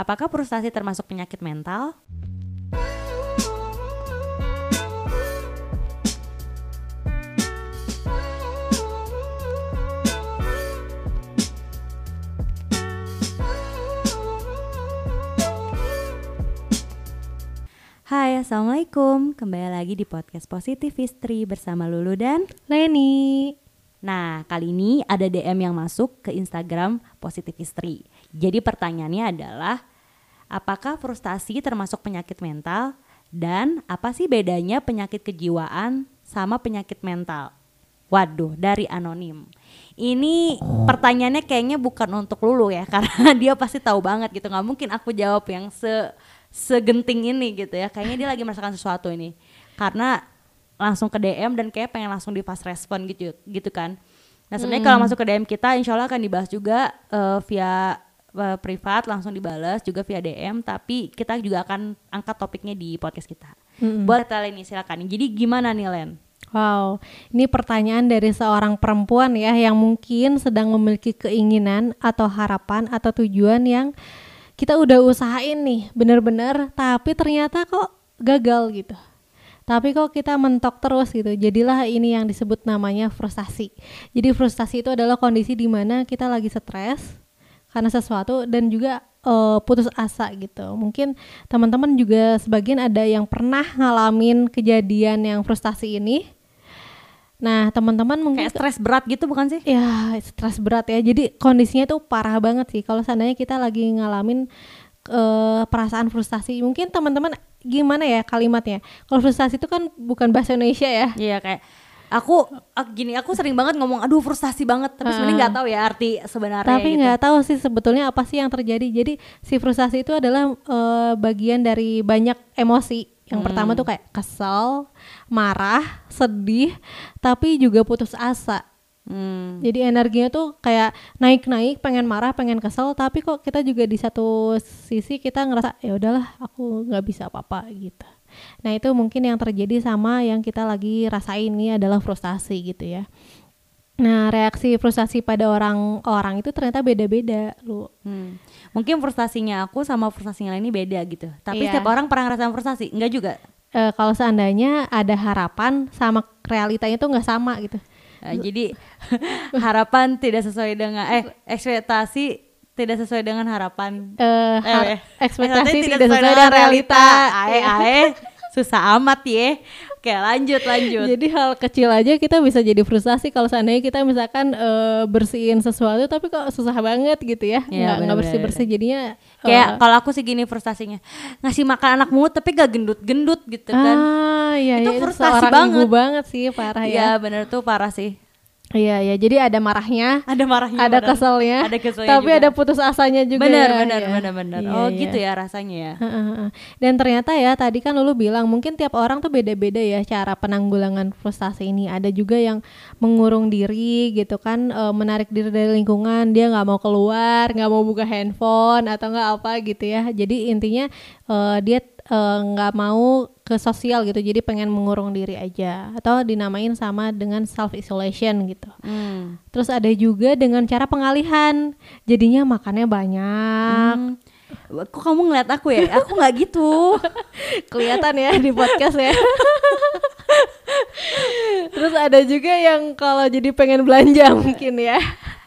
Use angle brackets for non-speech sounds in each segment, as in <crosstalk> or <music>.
Apakah frustasi termasuk penyakit mental? Hai, Assalamualaikum. Kembali lagi di podcast Positif Istri bersama Lulu dan Leni. Nah, kali ini ada DM yang masuk ke Instagram Positif Istri. Jadi pertanyaannya adalah, apakah frustasi termasuk penyakit mental? Dan apa sih bedanya penyakit kejiwaan sama penyakit mental? Waduh, dari anonim. Ini pertanyaannya kayaknya bukan untuk Lulu ya, <laughs> karena dia pasti tahu banget gitu. Nggak mungkin aku jawab yang se segenting ini gitu ya. Kayaknya dia lagi merasakan sesuatu ini. Karena langsung ke DM dan kayak pengen langsung di fast respon gitu gitu kan. Nah sebenarnya kalau masuk ke DM kita insya Allah akan dibahas juga eh, via eh, privat langsung dibalas juga via DM tapi kita juga akan angkat topiknya di podcast kita. Buat kalian ini silakan. Jadi gimana nih Len? Wow, ini pertanyaan dari seorang perempuan ya yang mungkin sedang memiliki keinginan atau harapan atau tujuan yang kita udah usahain nih bener-bener tapi ternyata kok gagal gitu. Tapi kok kita mentok terus gitu. Jadilah ini yang disebut namanya frustasi. Jadi frustasi itu adalah kondisi di mana kita lagi stres karena sesuatu dan juga eh, putus asa gitu. Mungkin teman-teman juga sebagian ada yang pernah ngalamin kejadian yang frustasi ini. Nah, teman-teman mungkin Kayak stres berat gitu bukan sih? ya stres berat ya. Jadi kondisinya tuh parah banget sih. Kalau seandainya kita lagi ngalamin eh, perasaan frustasi, mungkin teman-teman gimana ya kalimatnya? Kalau frustasi itu kan bukan bahasa Indonesia ya. Iya kayak aku ak- gini aku sering banget ngomong aduh frustasi banget tapi sebenarnya nggak tahu ya arti sebenarnya Tapi gitu. nggak tahu sih sebetulnya apa sih yang terjadi. Jadi si frustasi itu adalah eh, bagian dari banyak emosi. Yang pertama tuh kayak kesel, marah, sedih, tapi juga putus asa. Hmm. Jadi energinya tuh kayak naik-naik, pengen marah, pengen kesel, tapi kok kita juga di satu sisi kita ngerasa ya udahlah aku nggak bisa apa-apa gitu. Nah itu mungkin yang terjadi sama yang kita lagi rasain ini adalah frustasi gitu ya. Nah reaksi frustasi pada orang-orang itu ternyata beda-beda lu. Hmm. Mungkin frustasinya aku sama frustasinya lain ini beda gitu. Tapi Iya. setiap orang pernah ngerasain frustasi, enggak juga. Eh, kalau seandainya ada harapan sama realitanya tuh nggak sama gitu. Eh, jadi <laughs> harapan tidak sesuai dengan eh ekspektasi tidak sesuai dengan harapan. Eh, har- eh, ekspektasi tidak sesuai dengan realita. Ae ae <laughs> susah amat ya. Oke, lanjut lanjut. Jadi hal kecil aja kita bisa jadi frustasi kalau seandainya kita misalkan eh, bersihin sesuatu tapi kok susah banget gitu ya. Iya, nggak benar-benar. bersih-bersih jadinya Kayak kalau aku sih gini frustasinya ngasih makan anak mulu tapi gak gendut-gendut gitu kan. ah iya Itu iya, banget. banget sih parah Iya ya. bener tuh parah sih. Iya iya jadi ada marahnya, Ada marahnya, ada bener. keselnya, ada keselnya tapi juga. ada putus asanya juga. bener ya, bener ya. bener bener. Iya, oh iya. gitu ya rasanya ya. Heeh, heeh. Dan ternyata ya tadi kan Lulu bilang mungkin tiap orang tuh beda-beda ya cara penanggulangan frustasi ini. Ada juga yang mengurung diri gitu kan, eh, menarik diri dari lingkungan, dia nggak mau keluar, nggak mau buka handphone atau nggak apa gitu ya. Jadi intinya eh, dia eh, nggak mau ke sosial gitu, jadi pengen mengurung diri aja atau dinamain sama dengan self isolation gitu. Hmm. Terus ada juga dengan cara pengalihan, jadinya makannya banyak. Hmm. Kok kamu ngeliat aku ya? <laughs> Aku nggak gitu. kelihatan ya di podcast ya. <laughs> Terus ada juga yang kalau jadi pengen belanja <laughs> mungkin ya.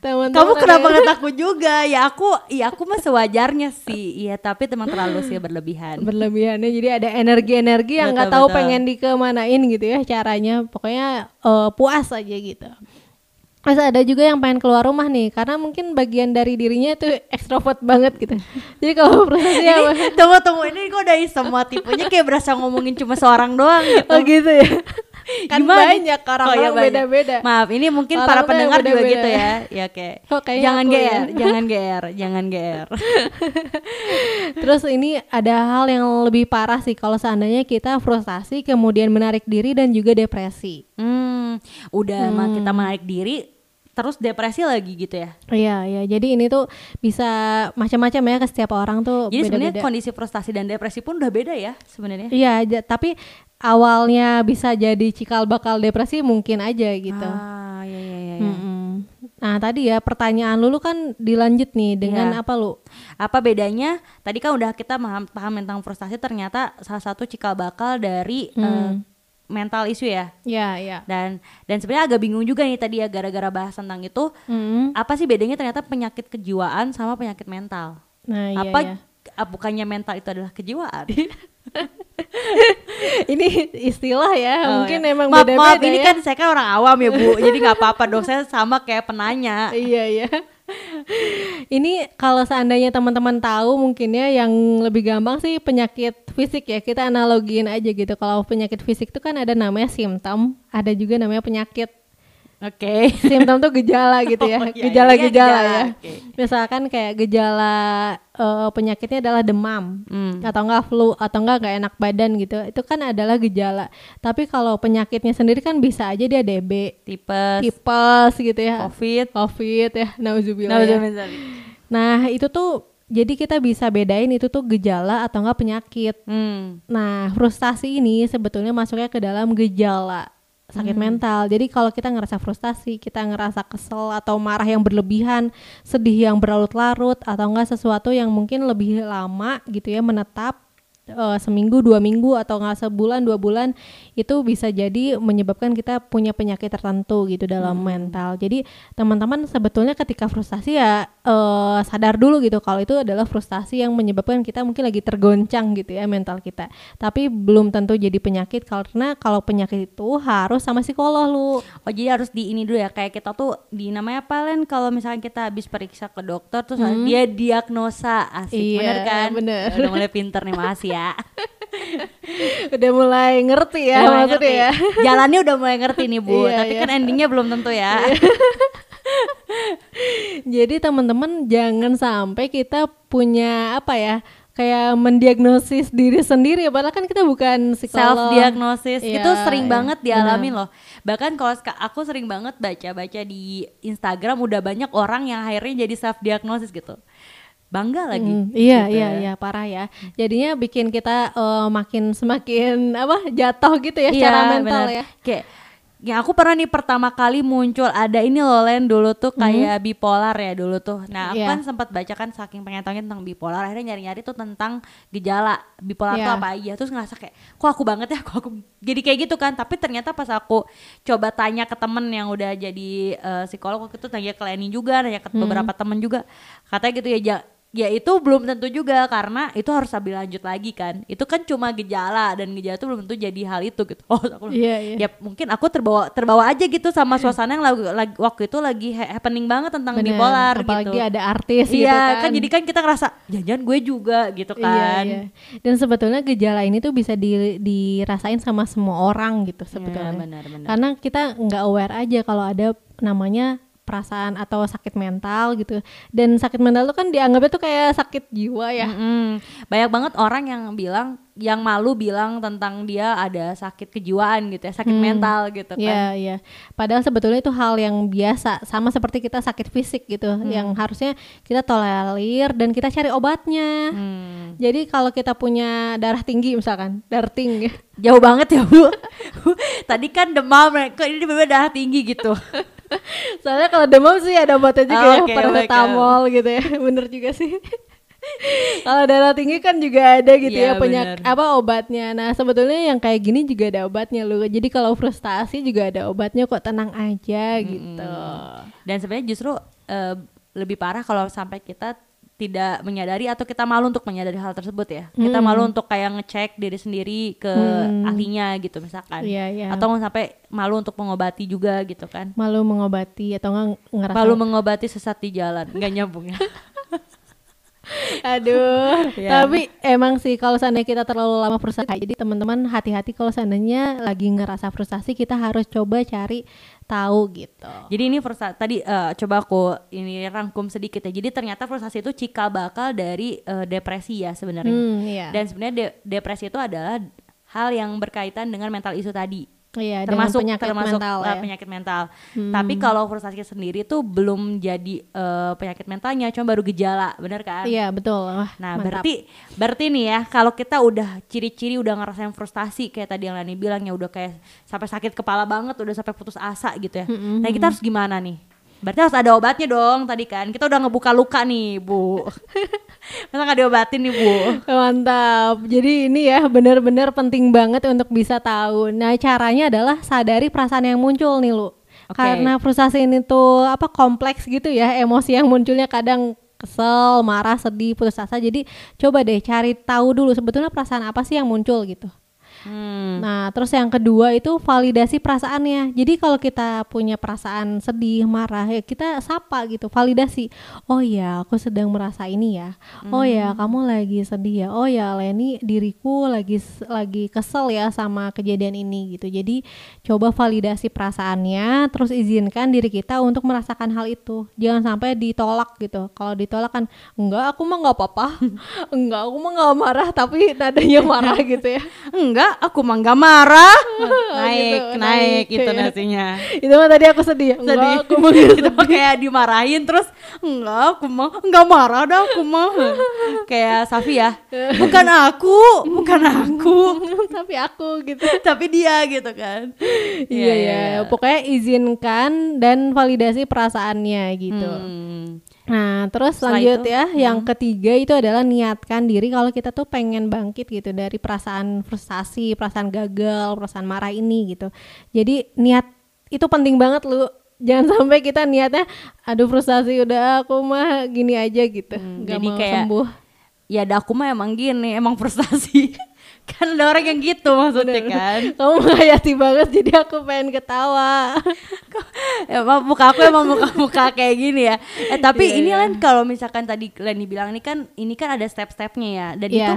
Teman-teman Kamu kenapa ngeliat aku juga? Ya aku, ya aku mah sewajarnya sih. Iya, tapi teman terlalu sih berlebihan. berlebihannya jadi ada energi-energi yang nggak tahu betul. pengen dikemanain gitu ya caranya pokoknya eh, puas aja gitu Terus ada juga yang pengen keluar rumah nih karena mungkin bagian dari dirinya itu ekstrovert banget gitu jadi kalau <laughs> frustasi apa tunggu tunggu ini kok dari semua tipenya kayak berasa ngomongin cuma seorang doang gitu. oh gitu ya kan Gimana? banyak orang Oh, banyak. beda-beda Maaf, ini mungkin Orang para pendengar juga beda-beda. gitu ya. Ya kayak Oh, jangan aku ya. GR, jangan GR, jangan GR. <laughs> Terus ini ada hal yang lebih parah sih kalau seandainya kita frustasi kemudian menarik diri dan juga depresi. Hmm, udah mah kita menarik diri terus depresi lagi gitu ya. Iya, iya. Jadi ini tuh bisa macam-macam ya ke setiap orang tuh Jadi sebenarnya kondisi frustasi dan depresi pun udah beda ya sebenarnya. Iya, tapi awalnya bisa jadi cikal bakal depresi mungkin aja gitu. Ah, iya iya iya. iya. Mm-mm. Nah tadi ya pertanyaan lu, lu kan dilanjut nih dengan Iya. apa lu? Apa bedanya? Tadi kan udah kita paham, paham tentang frustasi ternyata salah satu cikal bakal dari eh, mental isu ya. Ya ya. Dan dan sebenarnya agak bingung juga nih tadi ya gara-gara bahas tentang itu. Hmm. Apa sih bedanya ternyata penyakit kejiwaan sama penyakit mental? Nah iya apa ya. ah, bukannya mental itu adalah kejiwaan? <laughs> Ini istilah ya, Oh, mungkin ya. emang maaf, beda-beda maaf, ini ya. kan saya kan orang awam ya bu, jadi nggak apa-apa dong. Saya sama kayak penanya. iya iya. <laughs> Ini kalau seandainya teman-teman tahu mungkin ya yang lebih gampang sih penyakit fisik ya kita analogiin aja gitu. Kalau penyakit fisik itu kan ada namanya simptom, ada juga namanya penyakit. Oke. Simptom tuh gejala <laughs> gitu ya, Oh, iya, gejala-gejala iya, ya. gejala. Oke. Misalkan kayak gejala eh, penyakitnya adalah demam Hmm. atau enggak flu atau enggak nggak enak badan gitu. Itu kan adalah gejala. Tapi kalau penyakitnya sendiri kan bisa aja dia DB, Tipes, tipes gitu ya. covid. Covid ya, nauzubillah. Nah, ya. udah Nah, itu tuh jadi kita bisa bedain itu tuh gejala atau enggak penyakit. Hmm. Nah, frustasi ini sebetulnya masuknya ke dalam gejala sakit mental. Jadi kalau kita ngerasa frustasi, kita ngerasa kesel atau marah yang berlebihan, sedih yang berlarut-larut atau enggak sesuatu yang mungkin lebih lama gitu ya menetap eh, seminggu dua minggu atau enggak sebulan dua bulan itu bisa jadi menyebabkan kita punya penyakit tertentu gitu dalam mental. Jadi teman-teman sebetulnya ketika frustasi ya eh, sadar dulu gitu kalau itu adalah frustasi yang menyebabkan kita mungkin lagi tergoncang gitu ya mental kita. Tapi belum tentu jadi penyakit karena kalau penyakit itu harus sama psikolog lu. Oh jadi harus di ini dulu ya kayak kita tuh di namanya apa Len kalau misalnya kita habis periksa ke dokter terus dia diagnosa asik Iya, bener kan? bener. Udah mulai pinter nih makasih ya. Udah mulai ngerti ya Udah maksudnya ngerti. ya. Jalannya udah mulai ngerti nih bu, Iya, tapi iya. kan endingnya belum tentu ya. Jadi teman-teman jangan sampai kita punya apa ya kayak mendiagnosis diri sendiri padahal kan kita bukan Self psikolog. diagnosis Iya, itu sering iya, banget dialami loh. Bahkan kalau aku sering banget baca-baca di Instagram udah banyak orang yang akhirnya jadi self diagnosis gitu. Bangga lagi. Mm, iya gitu iya ya. iya parah ya. Jadinya bikin kita eh, makin semakin apa jatuh gitu ya secara mental bener. ya. Kayak yang aku pernah nih pertama kali muncul ada ini loh Len dulu tuh kayak bipolar ya dulu tuh. Nah aku Iya. kan sempat baca kan saking pengen tahunya tentang bipolar akhirnya nyari-nyari tuh tentang gejala bipolar tuh Iya. apa aja terus ngerasa kayak kok aku banget ya kok aku jadi kayak gitu kan tapi ternyata pas aku coba tanya ke temen yang udah jadi eh, psikolog waktu itu tanya ke Leni juga nanya ke beberapa temen juga katanya gitu ya ya itu belum tentu juga karena itu harus sambil lanjut lagi kan itu kan cuma gejala dan gejala itu belum tentu jadi hal itu gitu <laughs> oh aku Iya, iya. ya mungkin aku terbawa terbawa aja gitu sama suasana yang lagi, lagi- waktu itu lagi ha- happening banget tentang Bener, bipolar apalagi gitu ada artis gitu iya kan. kan jadi kan kita ngerasa jangan gue juga gitu kan Iya, iya. Dan sebetulnya gejala ini tuh bisa di- dirasain sama semua orang gitu sebetulnya. Iya, benar, benar. Karena kita nggak aware aja kalau ada namanya perasaan atau sakit mental gitu. Dan sakit mental tuh kan dianggapnya tuh kayak sakit jiwa ya. Mm-mm. banyak banget orang yang bilang yang malu bilang tentang dia ada sakit kejiwaan gitu ya sakit mental gitu kan Iya, iya. Padahal sebetulnya itu hal yang biasa, sama seperti kita sakit fisik gitu, Hmm. yang harusnya kita tolerir dan kita cari obatnya. Hmm. Jadi kalau kita punya darah tinggi misalkan, darah tinggi, jauh banget ya bu <laughs> tadi kan demam kok ini tiba-tiba darah tinggi gitu <laughs> soalnya kalau demam sih ada obatnya juga Oh, ya, oke, paracetamol gitu ya, <laughs> bener juga sih. kalau darah tinggi kan juga ada gitu Iya, ya penyak bener. apa obatnya. Nah sebetulnya yang kayak gini juga ada obatnya loh. Jadi kalau frustasi juga ada obatnya kok tenang aja gitu. dan sebenarnya justru eh, lebih parah kalau sampai kita tidak menyadari atau kita malu untuk menyadari hal tersebut ya? Kita Hmm. malu untuk kayak ngecek diri sendiri ke ahlinya gitu misalkan. Iya, iya. atau sampai malu untuk mengobati juga gitu kan? Malu mengobati atau enggak ngerasa malu mengobati sesat di jalan nggak nyambung ya <laughs> Aduh, Ya. tapi emang sih kalau seandainya kita terlalu lama frustasi, jadi teman-teman hati-hati kalau seandainya lagi ngerasa frustasi, kita harus coba cari tahu gitu. Jadi ini frustasi tadi eh, coba aku ini rangkum sedikit ya. Jadi ternyata frustasi itu cikal bakal dari eh, depresi ya sebenarnya. Hmm, iya. Dan sebenarnya de- depresi itu adalah hal yang berkaitan dengan mental isu tadi. Iya, termasuk penyakit termasuk mental eh, ya. Hmm. penyakit mental. Tapi kalau frustasi sendiri tuh belum jadi eh, penyakit mentalnya, cuma baru gejala, bener kan? Iya, betul. Wah, Nah, mantap. berarti berarti nih ya, kalau kita udah ciri-ciri udah ngerasain frustasi kayak tadi yang Lani bilang ya udah kayak sampai sakit kepala banget, udah sampai putus asa gitu ya. Nah, kita harus gimana nih? Berarti harus ada obatnya dong tadi kan. Kita udah ngebuka luka nih, Bu. <laughs> Masa nggak diobatin nih, Bu? Mantap. Jadi ini ya benar-benar penting banget untuk bisa tahu. Nah, caranya adalah sadari perasaan yang muncul nih, Lu. Oke. Karena frustasi ini tuh apa kompleks gitu ya, emosi yang munculnya kadang kesel, marah, sedih, putus asa. Jadi coba deh cari tahu dulu sebetulnya perasaan apa sih yang muncul gitu. Hmm. Nah, terus yang kedua itu validasi perasaannya. Jadi kalau kita punya perasaan sedih, marah, ya kita sapa gitu, validasi. Oh ya, aku sedang merasa ini ya. Oh ya, kamu lagi sedih ya. Oh ya, Leni, diriku lagi lagi kesel ya sama kejadian ini gitu. Jadi coba validasi perasaannya, terus izinkan diri kita untuk merasakan hal itu. Jangan sampai ditolak gitu. Kalau ditolak kan, enggak, aku mah nggak apa-apa. <laughs> enggak, aku mah nggak marah, tapi nadanya marah <laughs> gitu ya. Enggak, aku mah nggak marah. naik, <laughs> Gitu, naik, naik, itu ya. nasinya. itu mah tadi aku sedih. Enggak, Sedih. aku mah nggak <laughs> Itu mah kayak dimarahin terus enggak aku mah enggak marah dah aku mah. <laughs> kayak Safi ya. Bukan aku, bukan aku, tapi aku gitu. tapi dia gitu kan. Iya ya, pokoknya izinkan dan validasi perasaannya gitu. Hmm. Nah, terus Setelah lanjut itu, ya, yang ketiga itu adalah niatkan diri kalau kita tuh pengen bangkit gitu dari perasaan frustasi, perasaan gagal, perasaan marah ini gitu. Jadi niat itu penting banget lu. Jangan <laughs> sampai kita niatnya aduh frustasi udah aku mah gini aja gitu. Hmm, nggak jadi mau kayak- sembuh. Ya ada aku mah emang gini, emang <laughs> frustasi. Kan ada orang yang gitu maksudnya kan. Kamu menghayati banget jadi aku pengen ketawa. <laughs> emang muka aku emang muka-muka kayak gini ya. Eh tapi Iya, ini iya. kan kalau misalkan tadi Leni bilang ini kan ini kan ada step-stepnya ya. Dan Iya. itu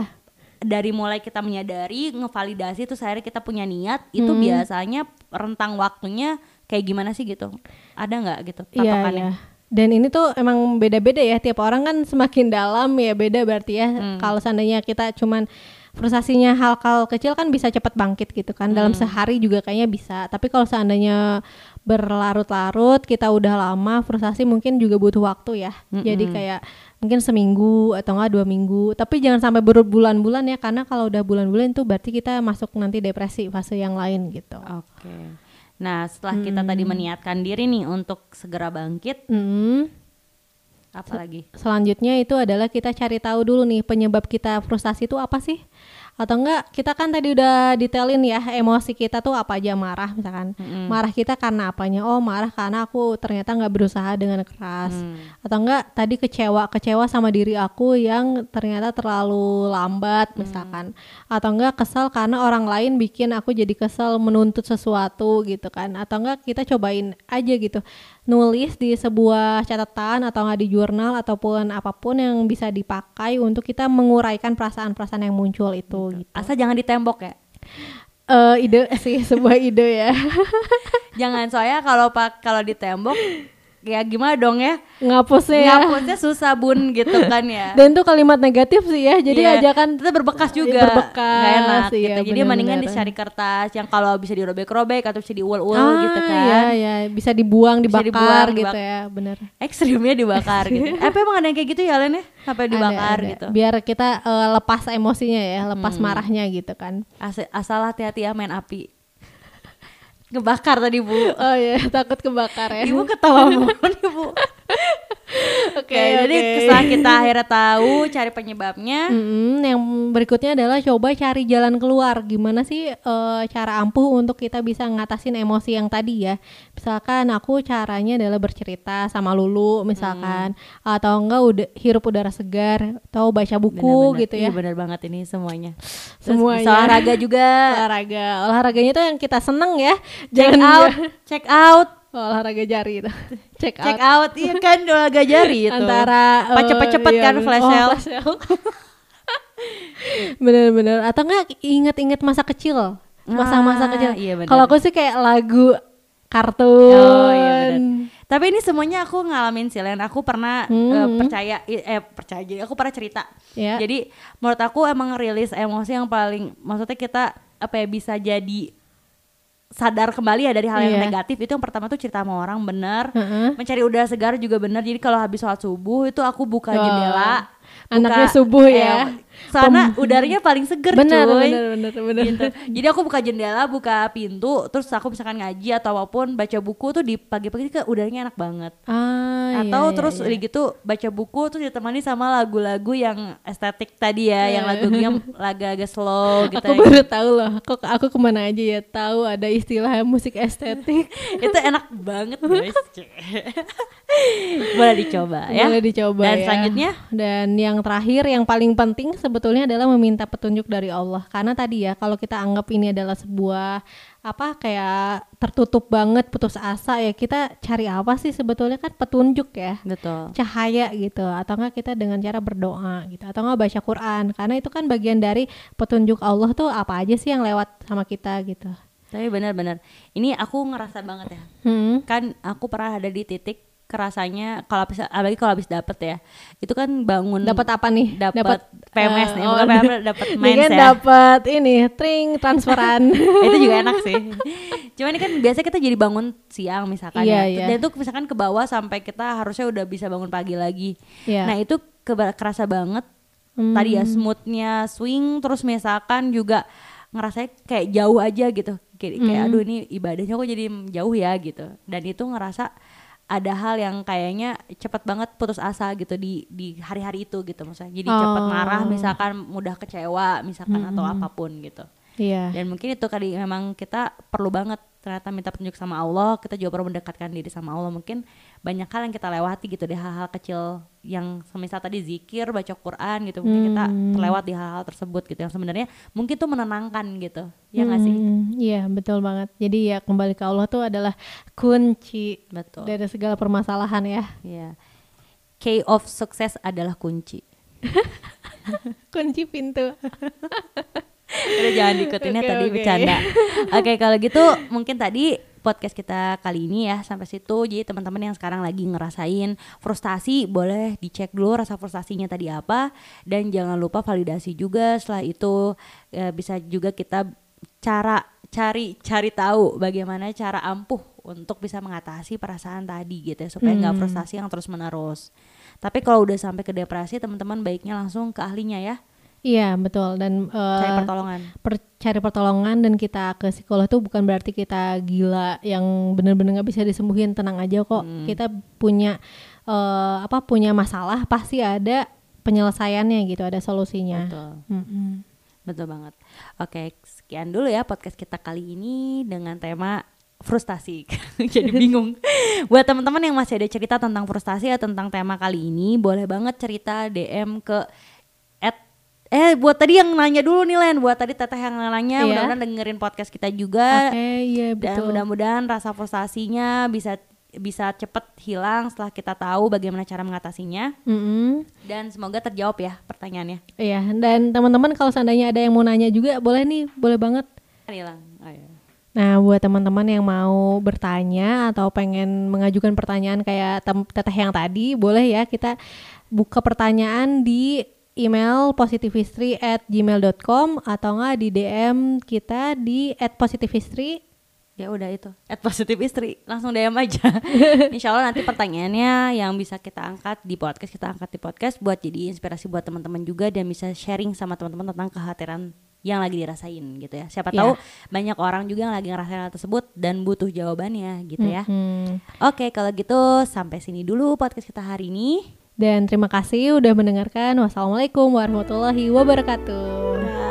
dari mulai kita menyadari, ngevalidasi terus akhirnya kita punya niat, itu Hmm. biasanya rentang waktunya kayak gimana sih gitu? Ada nggak gitu Iya, patokannya? iya. Dan ini tuh emang beda-beda ya tiap orang kan semakin dalam ya beda berarti ya. Hmm. Kalau seandainya kita cuman frustasinya hal-hal kecil kan bisa cepat bangkit gitu kan. Dalam Hmm. sehari juga kayaknya bisa. Tapi kalau seandainya berlarut-larut kita udah lama frustasi mungkin juga butuh waktu ya. Jadi kayak mungkin seminggu atau enggak dua minggu. Tapi jangan sampai berbulan-bulan ya karena kalau udah bulan-bulan itu berarti kita masuk nanti depresi fase yang lain gitu. Oke. Nah, setelah kita tadi Hmm. meniatkan diri nih untuk segera bangkit, Hmm. Apa lagi? Selanjutnya itu adalah kita cari tahu dulu nih penyebab kita frustasi itu apa sih? Atau enggak kita kan tadi udah detailin ya emosi kita tuh apa aja marah misalkan. Marah kita karena apanya? Oh, marah karena aku ternyata nggak berusaha dengan keras. Hmm. Atau enggak tadi kecewa, kecewa sama diri aku yang ternyata terlalu lambat misalkan. Atau enggak kesel karena orang lain bikin aku jadi kesel menuntut sesuatu gitu kan. Atau enggak kita cobain aja gitu nulis di sebuah catatan atau nggak di jurnal ataupun apa pun yang bisa dipakai untuk kita menguraikan perasaan-perasaan yang muncul itu gitu. Asal jangan di tembok ya. Eh, ide sih <laughs> sebuah ide ya. <laughs> Jangan soalnya kalau pak kalau di tembok ya gimana dong ya? Ngapusnya ya. Ngapusnya susah bun gitu kan ya. <laughs> Dan itu kalimat negatif sih ya. Jadi Iya, ajakan itu berbekas juga. Berbekas, Nggak enak iya, gitu. Jadi mendingan benar-benar. dicari kertas yang kalau bisa dirobek-robek atau bisa diul-ul ah, gitu kan. Iya, iya, bisa dibuang, Bisa dibakar dibuang, gitu dibak- ya, bener. Ekstrimnya dibakar gitu. <laughs> Apa emang ada yang kayak gitu ya Len ya? Sampai dibakar Ada, ada. gitu. Biar kita eh, lepas emosinya ya, lepas Hmm. marahnya gitu kan. As- asal hati-hati ya main api. Ngebakar tadi Bu. Oh iya, takut kebakar ya. Ibu ketawa mulu nih Oke, Oke, jadi oke. setelah kita akhirnya tahu cari penyebabnya, Mm-mm, yang berikutnya adalah coba cari jalan keluar. Gimana sih eh, cara ampuh untuk kita bisa ngatasin emosi yang tadi ya? Misalkan aku caranya adalah bercerita sama Lulu misalkan atau enggak udah hirup udara segar atau baca buku Benar-benar. gitu ya. Iya benar banget ini semuanya. Terus Semuanya. olahraga juga. Olahraga. Olahraganya tuh yang kita seneng ya. Check Jangan out, check out, olahraga jari itu. <laughs> Check, check out. out. Iya kan olahraga jari itu. <laughs> Antara Pas eh, cepet-cepet iya, kan bener. flash Oh, sale. flash sale. <laughs> Bener-bener atau enggak inget-inget masa kecil masa-masa Ah, kecil iya bener. kalau aku sih kayak lagu kartun Oh iya benar. Tapi ini semuanya aku ngalamin sih Len. Aku pernah Hmm. eh, percaya eh percaya jadi aku pernah cerita. Ya. Jadi menurut aku emang rilis emosi yang paling maksudnya kita apa ya bisa jadi sadar kembali ya dari hal yang Iya. negatif itu yang pertama tuh cerita sama orang bener Heeh. mencari udara segar juga bener jadi kalau habis sholat subuh itu aku buka Wah, jendela anaknya buka- subuh eh, ya. sana udaranya paling seger benar, cuy benar benar benar gitu. Jadi aku buka jendela, buka pintu, terus aku misalkan ngaji atau apa pun baca buku tuh di pagi-pagi ke udaranya enak banget. ah, atau iya, iya, terus iya. udah gitu baca buku terus ditemani sama lagu-lagu yang estetik tadi ya, yang lagunya agak-agak slow gitu. aku baru tahu loh kok aku ke mana aja ya tahu ada istilah musik estetik <laughs> Itu enak banget guys. <laughs> Boleh dicoba ya. boleh dicoba Dan ya. selanjutnya dan yang terakhir yang paling penting sebetulnya adalah meminta petunjuk dari Allah. Karena tadi ya kalau kita anggap ini adalah sebuah apa kayak tertutup banget putus asa ya kita cari apa sih sebetulnya? Kan petunjuk ya. Betul. cahaya gitu. Atau enggak kita dengan cara berdoa gitu. Atau enggak baca Quran. Karena itu kan bagian dari petunjuk Allah tuh apa aja sih yang lewat sama kita gitu. Tapi benar-benar. Ini aku ngerasa banget ya. hmm. Kan aku pernah ada di titik kerasanya kalau habis apalagi kalau habis dapet ya. Itu kan bangun dapat apa nih dapat PMS nih, eh, bukan oh, PMS, dapat kan ya. dapat ini tring transferan <laughs> itu juga enak sih. Cuman ini kan biasa kita jadi bangun siang misalkan Iya, ya. iya. Dan itu misalkan ke bawah sampai kita harusnya udah bisa bangun pagi lagi. Iya. Nah, itu kerasa banget Hmm. tadi ya smoothnya swing terus misalkan juga ngerasa kayak jauh aja gitu. Kayak, kayak Hmm. aduh ini ibadahnya kok jadi jauh ya gitu. Dan itu ngerasa ada hal yang kayaknya cepet banget putus asa gitu di di hari-hari itu gitu maksudnya. Jadi cepet Oh. marah misalkan mudah kecewa misalkan atau apa pun gitu. iya Dan mungkin itu kali memang kita perlu banget ternyata minta petunjuk sama Allah, kita juga perlu mendekatkan diri sama Allah. Mungkin banyak hal yang kita lewati gitu deh hal-hal kecil yang semisal tadi zikir, baca Quran gitu. Mungkin kita terlewat di hal-hal tersebut gitu yang sebenarnya mungkin tuh menenangkan gitu. Ya nggak sih? Hmm, Iya betul banget. Jadi ya kembali ke Allah tuh adalah kunci Betul. dari segala permasalahan ya. Iya. Key of success adalah kunci. <laughs> Kunci pintu. <laughs> Udah jangan <laughs> diikutinnya Oke, tadi oke. bercanda. Oke, kalau gitu mungkin tadi podcast kita kali ini ya sampai situ. Jadi teman-teman yang sekarang lagi ngerasain frustasi boleh dicek dulu rasa frustasinya tadi apa dan jangan lupa validasi juga. Setelah itu eh, bisa juga kita cara cari cari tahu bagaimana cara ampuh untuk bisa mengatasi perasaan tadi gitu ya supaya nggak Hmm. frustasi yang terus menerus. Tapi kalau udah sampai ke depresi teman-teman baiknya langsung ke ahlinya ya Iya betul dan eh, cari pertolongan. per- cari pertolongan dan kita ke psikolog itu bukan berarti kita gila yang bener-bener nggak bisa disembuhin tenang aja kok Hmm. kita punya eh, apa punya masalah pasti ada penyelesaiannya gitu ada solusinya Betul. Mm-mm. Betul banget. Oke, sekian dulu ya podcast kita kali ini dengan tema frustasi. <laughs> Jadi bingung. <laughs> Buat teman-teman yang masih ada cerita tentang frustasi ya tentang tema kali ini, boleh banget cerita DM ke eh buat tadi yang nanya dulu nih Len, buat tadi teteh yang nanya, Iya. mudah-mudahan dengerin podcast kita juga oke iya dan betul mudah-mudahan rasa frustasinya bisa bisa cepet hilang setelah kita tahu bagaimana cara mengatasinya Mm-mm. dan semoga terjawab ya pertanyaannya. Iya, dan teman-teman kalau seandainya ada yang mau nanya juga boleh nih, boleh banget. Hilang. Oh, iya. Nah, buat teman-teman yang mau bertanya atau pengen mengajukan pertanyaan kayak teteh yang tadi, boleh ya kita buka pertanyaan di email positivistry at gmail.com atau nggak di DM kita di at positivistry Ya udah itu. At positif istri langsung DM aja. <laughs> Insya Allah nanti pertanyaannya yang bisa kita angkat di podcast kita angkat di podcast buat jadi inspirasi buat teman-teman juga dan bisa sharing sama teman-teman tentang kekhawatiran yang lagi dirasain gitu ya. Siapa Ya. tahu banyak orang juga yang lagi ngerasain hal tersebut dan butuh jawabannya gitu ya. Hmm. Oke kalau gitu sampai sini dulu podcast kita hari ini. Dan terima kasih udah mendengarkan. Wassalamualaikum warahmatullahi wabarakatuh.